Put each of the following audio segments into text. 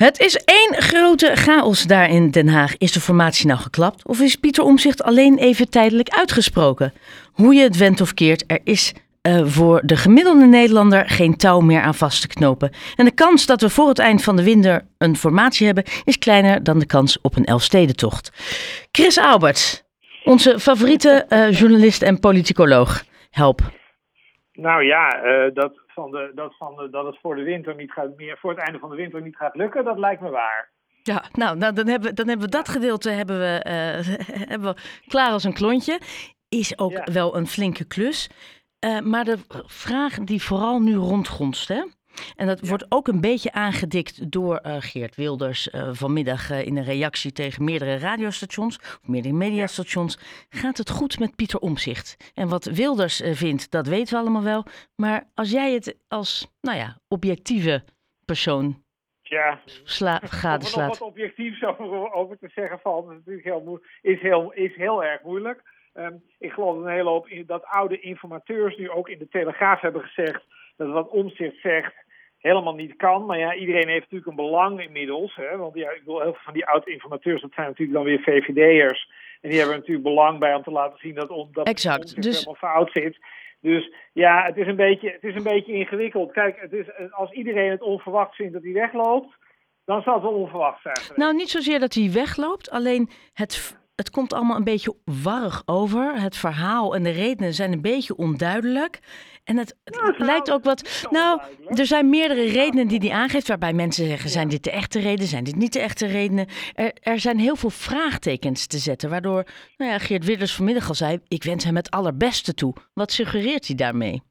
Het is één grote chaos daar in Den Haag. Is de formatie nou geklapt? Of is Pieter Omzicht alleen even tijdelijk uitgesproken? Hoe je het went of keert, er is uh, voor de gemiddelde Nederlander geen touw meer aan vast te knopen. En de kans dat we voor het eind van de winter een formatie hebben, is kleiner dan de kans op een Elfstedentocht. Chris Alberts, onze favoriete uh, journalist en politicoloog. Help. Nou ja, uh, dat, van de, dat, van de, dat het voor, de winter niet gaat, meer, voor het einde van de winter niet gaat lukken, dat lijkt me waar. Ja, nou, nou dan, hebben, dan hebben we dat gedeelte hebben we, uh, hebben we klaar als een klontje. Is ook ja. wel een flinke klus. Uh, maar de vraag die vooral nu rondgonst, hè? En dat wordt ook een beetje aangedikt door uh, Geert Wilders uh, vanmiddag uh, in een reactie tegen meerdere radiostations, of meerdere mediastations. Gaat het goed met Pieter Omzicht? En wat Wilders vindt, dat weten we allemaal wel. Maar als jij het als, nou ja, objectieve persoon ja, sla, gadeslaat. Om er nog wat objectiefs over, over te zeggen valt, is natuurlijk heel, is heel, is heel erg moeilijk. Um, ik geloof een hele hoop in dat oude informateurs nu ook in de Telegraaf hebben gezegd dat wat Omzicht zegt helemaal niet kan. Maar ja, iedereen heeft natuurlijk een belang inmiddels. Hè? Want ja, ik wil heel veel van die oude informateurs, dat zijn natuurlijk dan weer VVD'ers. En die hebben natuurlijk belang bij om te laten zien dat, on, dat exact. dus... helemaal fout zit. Dus ja, het is, een beetje, het is een beetje ingewikkeld. Kijk, het is, als iedereen het onverwacht vindt dat hij wegloopt, dan zal het wel onverwacht zijn. Nou, niet zozeer dat hij wegloopt, alleen het het komt allemaal een beetje warrig over. Het verhaal en de redenen zijn een beetje onduidelijk. En het, lijkt ook wat. Nou, er zijn meerdere redenen die hij aangeeft. Waarbij mensen zeggen: zijn dit de echte redenen? Zijn dit niet de echte redenen? Er, er zijn heel veel vraagtekens te zetten. Waardoor nou ja, Geert Wilders vanmiddag al zei: ik wens hem het allerbeste toe. Wat suggereert hij daarmee?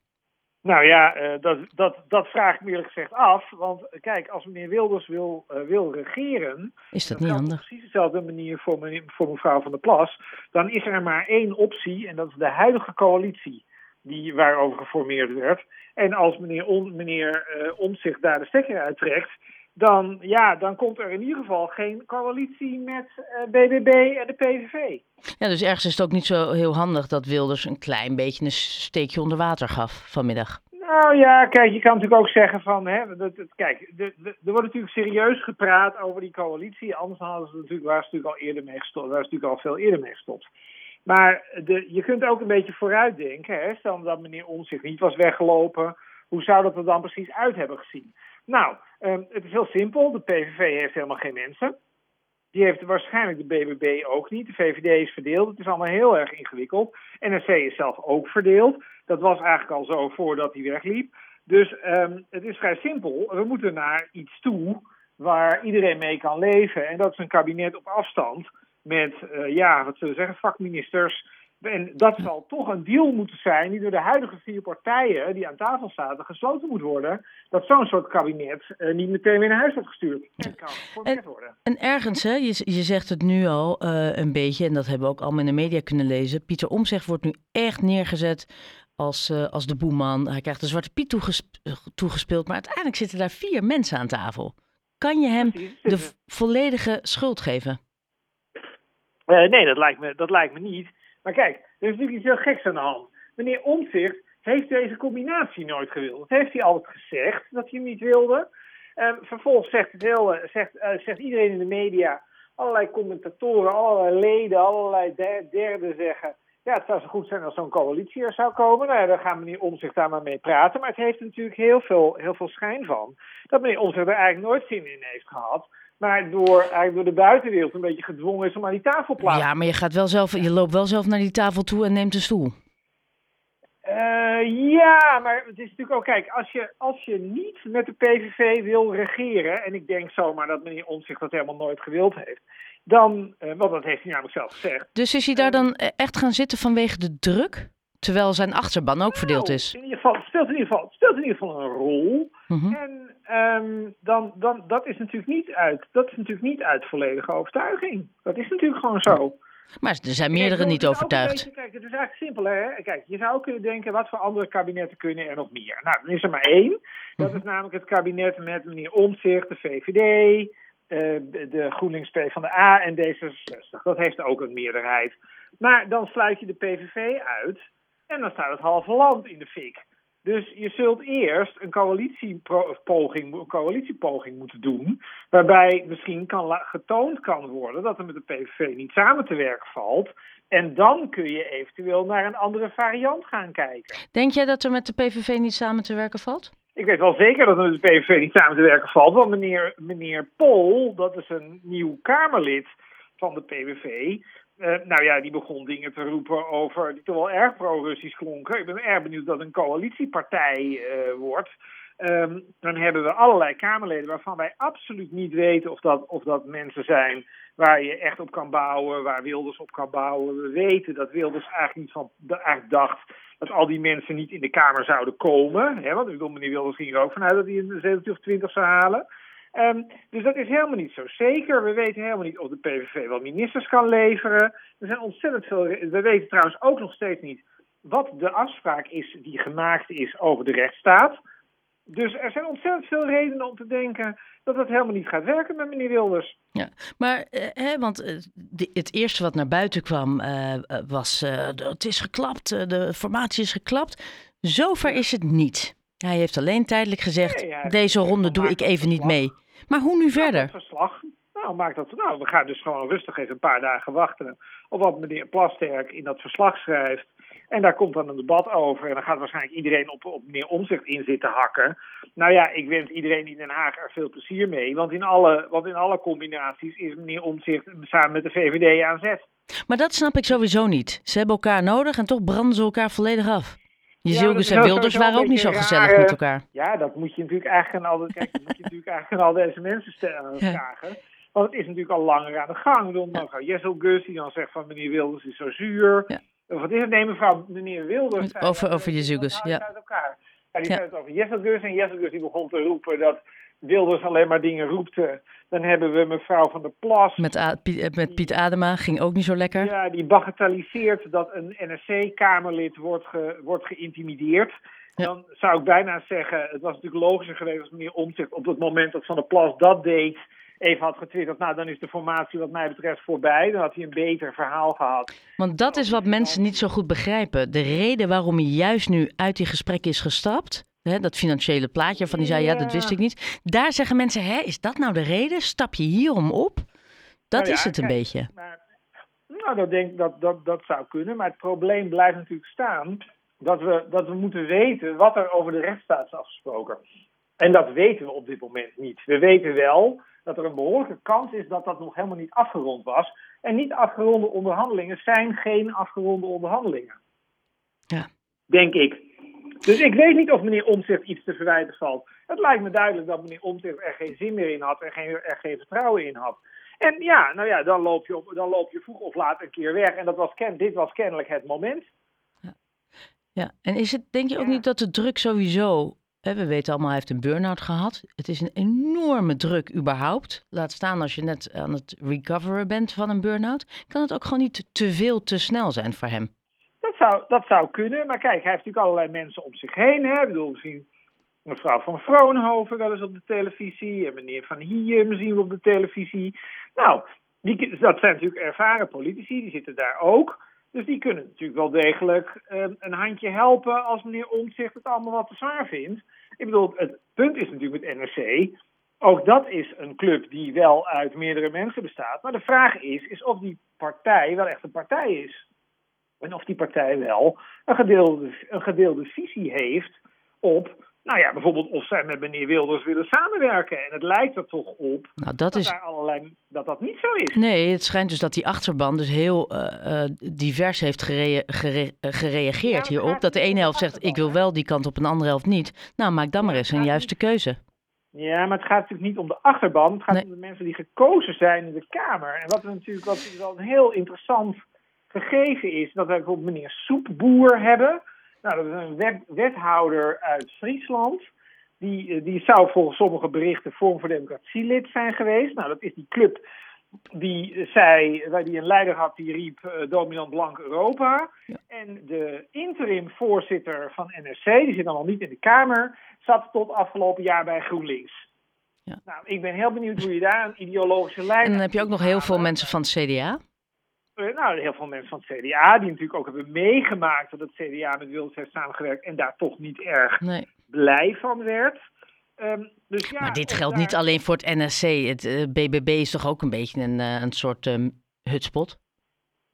Nou ja, uh, dat, dat, dat vraag ik me eerlijk gezegd af. Want kijk, als meneer Wilders wil, uh, wil regeren. Is dat niet handig? Op precies dezelfde manier voor, meneer, voor mevrouw van der Plas. Dan is er maar één optie. En dat is de huidige coalitie. Die, waarover geformeerd werd. En als meneer, on, meneer uh, Omtzigt daar de stekker uittrekt. Dan, ja, dan komt er in ieder geval geen coalitie met BBB en de PVV. Ja, dus ergens is het ook niet zo heel handig dat Wilders een klein beetje een steekje onder water gaf vanmiddag. Nou ja, kijk, je kan natuurlijk ook zeggen van, hè, dat, dat, kijk, de, de, er wordt natuurlijk serieus gepraat over die coalitie. Anders hadden ze natuurlijk, waren ze natuurlijk al eerder mee gestopt, waren ze natuurlijk al veel eerder mee gestopt. Maar de, je kunt ook een beetje vooruitdenken, hè, stel dat meneer Omtzigt niet was weggelopen, hoe zou dat er dan precies uit hebben gezien? Nou, um, het is heel simpel, de PVV heeft helemaal geen mensen. Die heeft waarschijnlijk de BBB ook niet. De VVD is verdeeld. Het is allemaal heel erg ingewikkeld. NRC is zelf ook verdeeld. Dat was eigenlijk al zo voordat hij wegliep. Dus um, het is vrij simpel. We moeten naar iets toe waar iedereen mee kan leven. En dat is een kabinet op afstand met, uh, ja, wat zullen we zeggen, vakministers. En dat zal toch een deal moeten zijn die door de huidige vier partijen die aan tafel zaten gesloten moet worden. Dat zo'n soort kabinet uh, niet meteen weer naar huis wordt gestuurd. En kan en, worden. En ergens, hè, je, je zegt het nu al uh, een beetje, en dat hebben we ook allemaal in de media kunnen lezen. Pieter Omtzigt wordt nu echt neergezet als, uh, als de boeman. Hij krijgt de Zwarte Piet toegesp toegespeeld, maar uiteindelijk zitten daar vier mensen aan tafel. Kan je hem de volledige schuld geven? nee, dat lijkt, me, dat lijkt me niet. Maar kijk, er is natuurlijk iets heel geks aan de hand. Meneer Omtzigt heeft deze combinatie nooit gewild. Dat heeft hij altijd gezegd dat hij hem niet wilde. Um, vervolgens zegt, het hele, zegt, uh, zegt iedereen in de media, allerlei commentatoren, allerlei leden, allerlei derden zeggen... Ja, het zou zo goed zijn als zo'n coalitie er zou komen. Nou ja, daar gaan meneer Omzicht daar maar mee praten. Maar het heeft er natuurlijk heel veel, heel veel schijn van dat meneer Omzicht er eigenlijk nooit zin in heeft gehad maar door, eigenlijk door de buitenwereld een beetje gedwongen is om aan die tafel te plaatsen. Ja, maar je, gaat wel zelf, je loopt wel zelf naar die tafel toe en neemt een stoel. Uh, ja, maar het is natuurlijk ook, kijk, als je, als je niet met de PVV wil regeren, en ik denk zomaar dat meneer Omtzigt dat helemaal nooit gewild heeft, dan, uh, want dat heeft hij namelijk zelf gezegd. Dus is hij daar dan echt gaan zitten vanwege de druk? Terwijl zijn achterban ook verdeeld is. In ieder geval, speelt in ieder geval, speelt in ieder geval een rol. Mhm. Mm -hmm. En um, dan, dan, dat, is natuurlijk niet uit, dat is natuurlijk niet uit volledige overtuiging. Dat is natuurlijk gewoon zo. Maar er zijn meerdere niet overtuigd. Beetje, kijk, het is eigenlijk simpel. Hè? Kijk, je zou kunnen denken, wat voor andere kabinetten kunnen er nog meer? Nou, dan is er maar één. Dat is namelijk het kabinet met meneer Omtzigt, de VVD, uh, de GroenLinks P van de A en D66. Dat heeft ook een meerderheid. Maar dan sluit je de PVV uit en dan staat het halve land in de fik. Dus je zult eerst een coalitiepoging, coalitiepoging moeten doen, waarbij misschien kan getoond kan worden dat er met de PVV niet samen te werken valt. En dan kun je eventueel naar een andere variant gaan kijken. Denk jij dat er met de PVV niet samen te werken valt? Ik weet wel zeker dat er met de PVV niet samen te werken valt. Want meneer, meneer Pol, dat is een nieuw Kamerlid van de PVV. Eh, nou ja, die begon dingen te roepen over die toch wel erg pro-Russisch klonken. Ik ben erg benieuwd dat een coalitiepartij uh, wordt. Um, dan hebben we allerlei Kamerleden waarvan wij absoluut niet weten of dat, of dat mensen zijn waar je echt op kan bouwen, waar Wilders op kan bouwen. We weten dat Wilders eigenlijk niet van eigenlijk dacht dat al die mensen niet in de Kamer zouden komen. Hè, want ik bedoel, meneer Wilders ging er ook vanuit dat hij een 17 of 20 zou halen. Um, dus dat is helemaal niet zo zeker. We weten helemaal niet of de PVV wel ministers kan leveren. Er zijn ontzettend veel. We weten trouwens ook nog steeds niet wat de afspraak is die gemaakt is over de rechtsstaat. Dus er zijn ontzettend veel redenen om te denken dat het helemaal niet gaat werken met meneer Wilders. Ja, maar eh, hè, want eh, het eerste wat naar buiten kwam eh, was: het is geklapt, de formatie is geklapt. Zover is het niet. Hij heeft alleen tijdelijk gezegd: deze ronde doe ik even niet mee. Maar hoe nu verder? verslag. Nou, maak dat. Nou, we gaan dus gewoon rustig even een paar dagen wachten op wat meneer Plasterk in dat verslag schrijft. En daar komt dan een debat over. En dan gaat waarschijnlijk iedereen op, op meneer Omzicht in zitten hakken. Nou ja, ik wens iedereen in Den Haag er veel plezier mee. Want in alle, want in alle combinaties is meneer Omzicht samen met de VVD aan zet. Maar dat snap ik sowieso niet. Ze hebben elkaar nodig en toch branden ze elkaar volledig af. Je ja, en Wilders waren ook niet zo gezellig met elkaar. Ja, dat moet je natuurlijk eigenlijk aan al, kijk, dat moet je natuurlijk eigenlijk aan al deze mensen vragen. Want het is natuurlijk al langer aan de gang. Jessel Gus die dan zegt van meneer Wilders is zo zuur. Ja. Wat is het? Nee, mevrouw, meneer Wilders. Over, over Jezus, ja. Uit elkaar. Ja, die ja. zei het over Jesselgus. En Jesselgus die begon te roepen dat Wilders alleen maar dingen roepte. Dan hebben we mevrouw van der Plas. Met, Piet, met Piet Adema ging ook niet zo lekker. Ja, die bagatelliseert dat een NSC-Kamerlid wordt, ge, wordt geïntimideerd. Dan zou ik bijna zeggen, het was natuurlijk logischer geweest als meneer Omtzigt op het moment dat Van der Plas dat deed even had getwitterd, nou dan is de formatie wat mij betreft voorbij. Dan had hij een beter verhaal gehad. Want dat is wat mensen niet zo goed begrijpen. De reden waarom hij juist nu uit die gesprekken is gestapt, hè, dat financiële plaatje van die zei, ja. dat wist ik niet. Daar zeggen mensen, hè, is dat nou de reden? Stap je hierom op? Dat nou is het een beetje. Maar, nou, dat, denk, dat, dat, dat zou kunnen. Maar het probleem blijft natuurlijk staan dat we, dat we moeten weten wat er over de rechtsstaat is afgesproken. En dat weten we op dit moment niet. We weten wel dat er een behoorlijke kans is dat dat nog helemaal niet afgerond was. En niet afgeronde onderhandelingen zijn geen afgeronde onderhandelingen. Ja. Denk ik. Dus ik weet niet of meneer Omtzigt iets te verwijten valt. Het lijkt me duidelijk dat meneer Omtzigt er geen zin meer in had en geen, er geen vertrouwen in had. En ja, nou ja, dan loop je, op, dan loop je vroeg of laat een keer weg. En dat was ken, dit was kennelijk het moment. Ja. ja, en is het, denk je ook niet dat de druk sowieso we weten allemaal, hij heeft een burn-out gehad. Het is een enorme druk überhaupt. Laat staan als je net aan het recoveren bent van een burn-out. Kan het ook gewoon niet te veel, te snel zijn voor hem? Dat zou, kunnen. Maar kijk, hij heeft natuurlijk allerlei mensen om zich heen. Hè? Ik bedoel, misschien mevrouw van Vroonhoven wel eens op de televisie. En meneer Van Hiem zien we op de televisie. Nou, die, dat zijn natuurlijk ervaren politici. Die zitten daar ook. Dus die kunnen natuurlijk wel degelijk ehm, een handje helpen als meneer Omtzigt het allemaal wat te zwaar vindt. Ik bedoel, het punt is natuurlijk met NRC, ook dat is een club die wel uit meerdere mensen bestaat. Maar de vraag is, is of die partij wel echt een partij is. En of die partij wel een gedeelde, een gedeelde visie heeft op nou ja, bijvoorbeeld of zij met meneer Wilders willen samenwerken. En het lijkt er toch op nou, dat, is... daar allerlei, dat dat niet zo is. Nee, het schijnt dus dat die achterban dus heel uh, divers heeft gere gere gereageerd hierop. Dat de ene helft zegt, ik wil wel die kant op, een andere helft niet. Nou, maak dan maar eens een juiste keuze. Ja, maar het gaat natuurlijk niet om de achterban. Het gaat om de mensen die gekozen zijn in de Kamer. En wat, we natuurlijk, wat wel een heel interessant gegeven is, dat we bijvoorbeeld meneer Soepboer hebben... Nou, dat is een wethouder uit Friesland. Die, eh, die zou volgens sommige berichten Vorm voor Democratie lid zijn geweest. Nou, dat is die club die zei, waar die een leider had, die riep uh, dominant blank Europa. En de interim voorzitter van NRC, die zit allemaal niet in de Kamer, zat tot afgelopen jaar bij GroenLinks. Ja. Nou, ik ben heel benieuwd hoe je daar een ideologische lijn. En dan heb je ook nog heel veel mensen van het CDA. Nou, heel veel mensen van het CDA, die natuurlijk ook hebben meegemaakt dat het CDA met Wilders heeft samengewerkt en daar toch niet erg Nee. blij van werd. Ehm, dus ja, Maar dit geldt daar- niet alleen voor het NSC. Het eh, BBB is toch ook een beetje een, eh, een soort ehm, hutspot?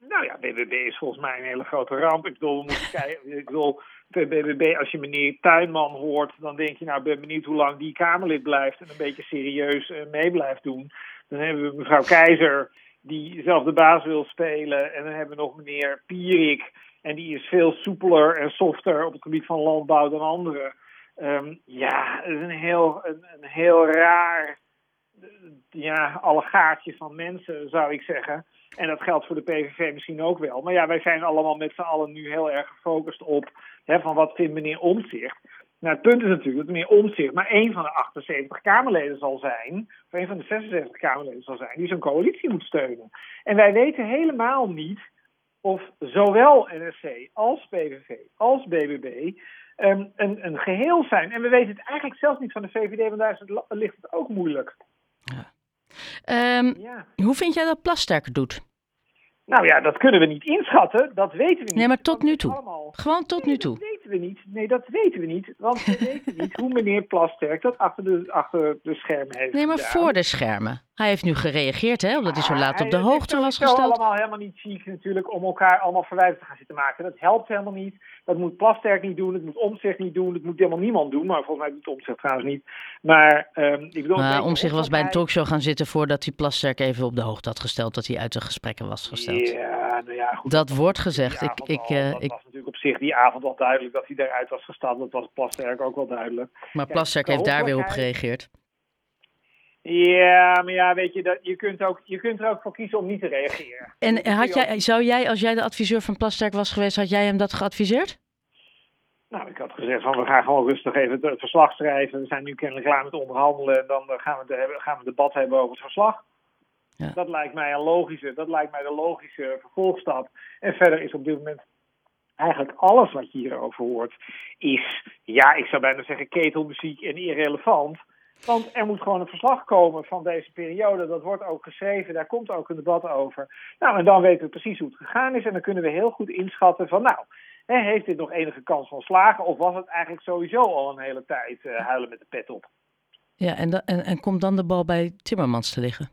Nou ja, BBB is volgens mij een hele grote ramp. Ik bedoel, we moeten kijken. Ik bedoel, BBB, als je meneer Tuinman hoort, dan denk je, nou, ik ben benieuwd hoe lang die Kamerlid blijft en een beetje serieus eh, mee blijft doen. Dan hebben we mevrouw Keizer, die zelf de baas wil spelen. En dan hebben we nog meneer Pierik. En die is veel soepeler en softer op het gebied van landbouw dan anderen. Ehm, ja, het is een heel, een, een heel raar ja, allegaartje van mensen, zou ik zeggen. En dat geldt voor de PVV misschien ook wel. Maar ja, wij zijn allemaal met z'n allen nu heel erg gefocust op hè, van wat vindt meneer Omtzigt. Nou, het punt is natuurlijk dat meneer Omtzigt maar één van de 78 Kamerleden zal zijn, of één van de 76 Kamerleden zal zijn, die zo'n coalitie moet steunen. En wij weten helemaal niet of zowel NSC als PVV als BBB ehm, een, een geheel zijn. En we weten het eigenlijk zelfs niet van de VVD, want daar ligt het ook moeilijk. Ehm, Ja. hoe vind jij dat Plasterk doet? Nou ja, dat kunnen we niet inschatten. Dat weten we niet. Nee, maar tot nu toe. allemaal- Gewoon tot nu toe. Weten we niet. Nee, dat weten we niet. Want we weten niet hoe meneer Plasterk dat achter de, achter de schermen heeft Nee, maar gedaan. voor de schermen. Hij heeft nu gereageerd, hè, omdat hij zo Ah, laat op de hij- hoogte het was is sowieso gesteld. allemaal helemaal niet chic natuurlijk om elkaar allemaal verwijten te gaan zitten maken. Dat helpt helemaal niet. Dat moet Plasterk niet doen, het moet Omtzigt niet doen, het moet helemaal niemand doen. Maar volgens mij doet Omtzigt trouwens niet. Maar ehm, ik bedoel... Maar weet je, om zich of was bij een talkshow gaan zitten voordat hij Plasterk even op de hoogte had gesteld dat hij uit de gesprekken was gesteld. Ja, nou ja, goed. Dat wordt gezegd. Ik, ik, eh, dat ik, was natuurlijk op zich die avond al duidelijk dat hij eruit was gestapt. Dat was Plasterk ook wel duidelijk. maar Plasterk de heeft daar weer op gereageerd. Ja, maar ja, weet je, dat, je, kunt ook, je kunt er ook voor kiezen om niet te reageren. En had jij, zou jij, als jij de adviseur van Plasterk was geweest, had jij hem dat geadviseerd? Nou, ik had gezegd van we gaan gewoon rustig even het, verslag schrijven. We zijn nu kennelijk klaar met onderhandelen. En dan eh, gaan we, hebben, gaan we debat hebben over het verslag. Ja. Dat lijkt mij een logische, dat lijkt mij de logische vervolgstap. En verder is op dit moment eigenlijk alles wat je hierover hoort, is, ja, ik zou bijna zeggen ketelmuziek en irrelevant. Want er moet gewoon een verslag komen van deze periode. Dat wordt ook geschreven, daar komt ook een debat over. Nou, en dan weten we precies hoe het gegaan is. En dan kunnen we heel goed inschatten van, nou, hè, heeft dit nog enige kans van slagen? Of was het eigenlijk sowieso al een hele tijd eh, huilen met de pet op? Ja, en, en, en komt dan de bal bij Timmermans te liggen?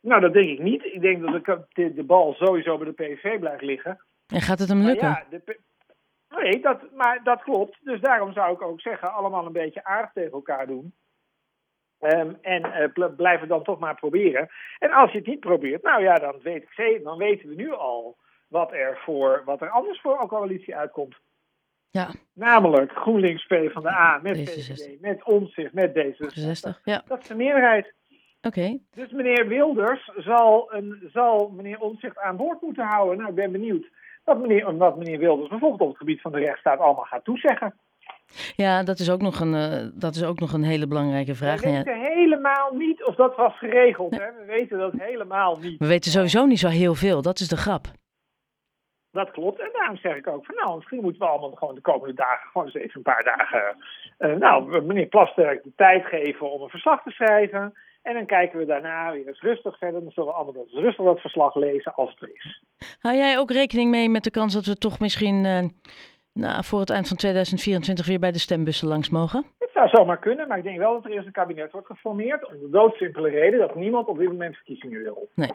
Nou, dat denk ik niet. Ik denk dat de, de, de bal sowieso bij de PVV blijft liggen. En gaat het hem Maar lukken? ja, de, nee, dat, maar dat klopt. Dus daarom zou ik ook zeggen, allemaal een beetje aardig tegen elkaar doen. Ehm, en eh, bl- blijf het dan toch maar proberen. En als je het niet probeert, nou ja, dan, weet ik, dan weten we nu al wat er, voor, wat er anders voor een coalitie uitkomt. Ja, Namelijk GroenLinks P van de A met D66. VVD, met Omtzigt, met D66. 60. Ja, Dat is de meerderheid. oké. Dus meneer Wilders zal, een, zal meneer Omtzigt aan boord moeten houden. Nou, ik ben benieuwd wat meneer, wat meneer Wilders bijvoorbeeld op het gebied van de rechtsstaat allemaal gaat toezeggen. Ja, dat is ook nog een, eh, dat is ook nog een hele belangrijke vraag. We Ja, weten helemaal niet of dat was geregeld. Hè? We weten dat helemaal niet. we weten sowieso niet zo heel veel, dat is de grap. Dat klopt. En daarom zeg ik ook van nou, misschien moeten we allemaal gewoon de komende dagen gewoon eens even een paar dagen. eh, nou, meneer Plasterk de tijd geven om een verslag te schrijven. En dan kijken we daarna weer eens rustig verder. Dan zullen we allemaal eens rustig dat verslag lezen als het er is. Hou jij ook rekening mee met de kans dat we toch misschien eh, nou, voor het eind van 2024 weer bij de stembussen langs mogen? Het zou zomaar kunnen, maar ik denk wel dat er eerst een kabinet wordt geformeerd. Om de doodsimpele reden dat niemand op dit moment verkiezingen wil. Nee.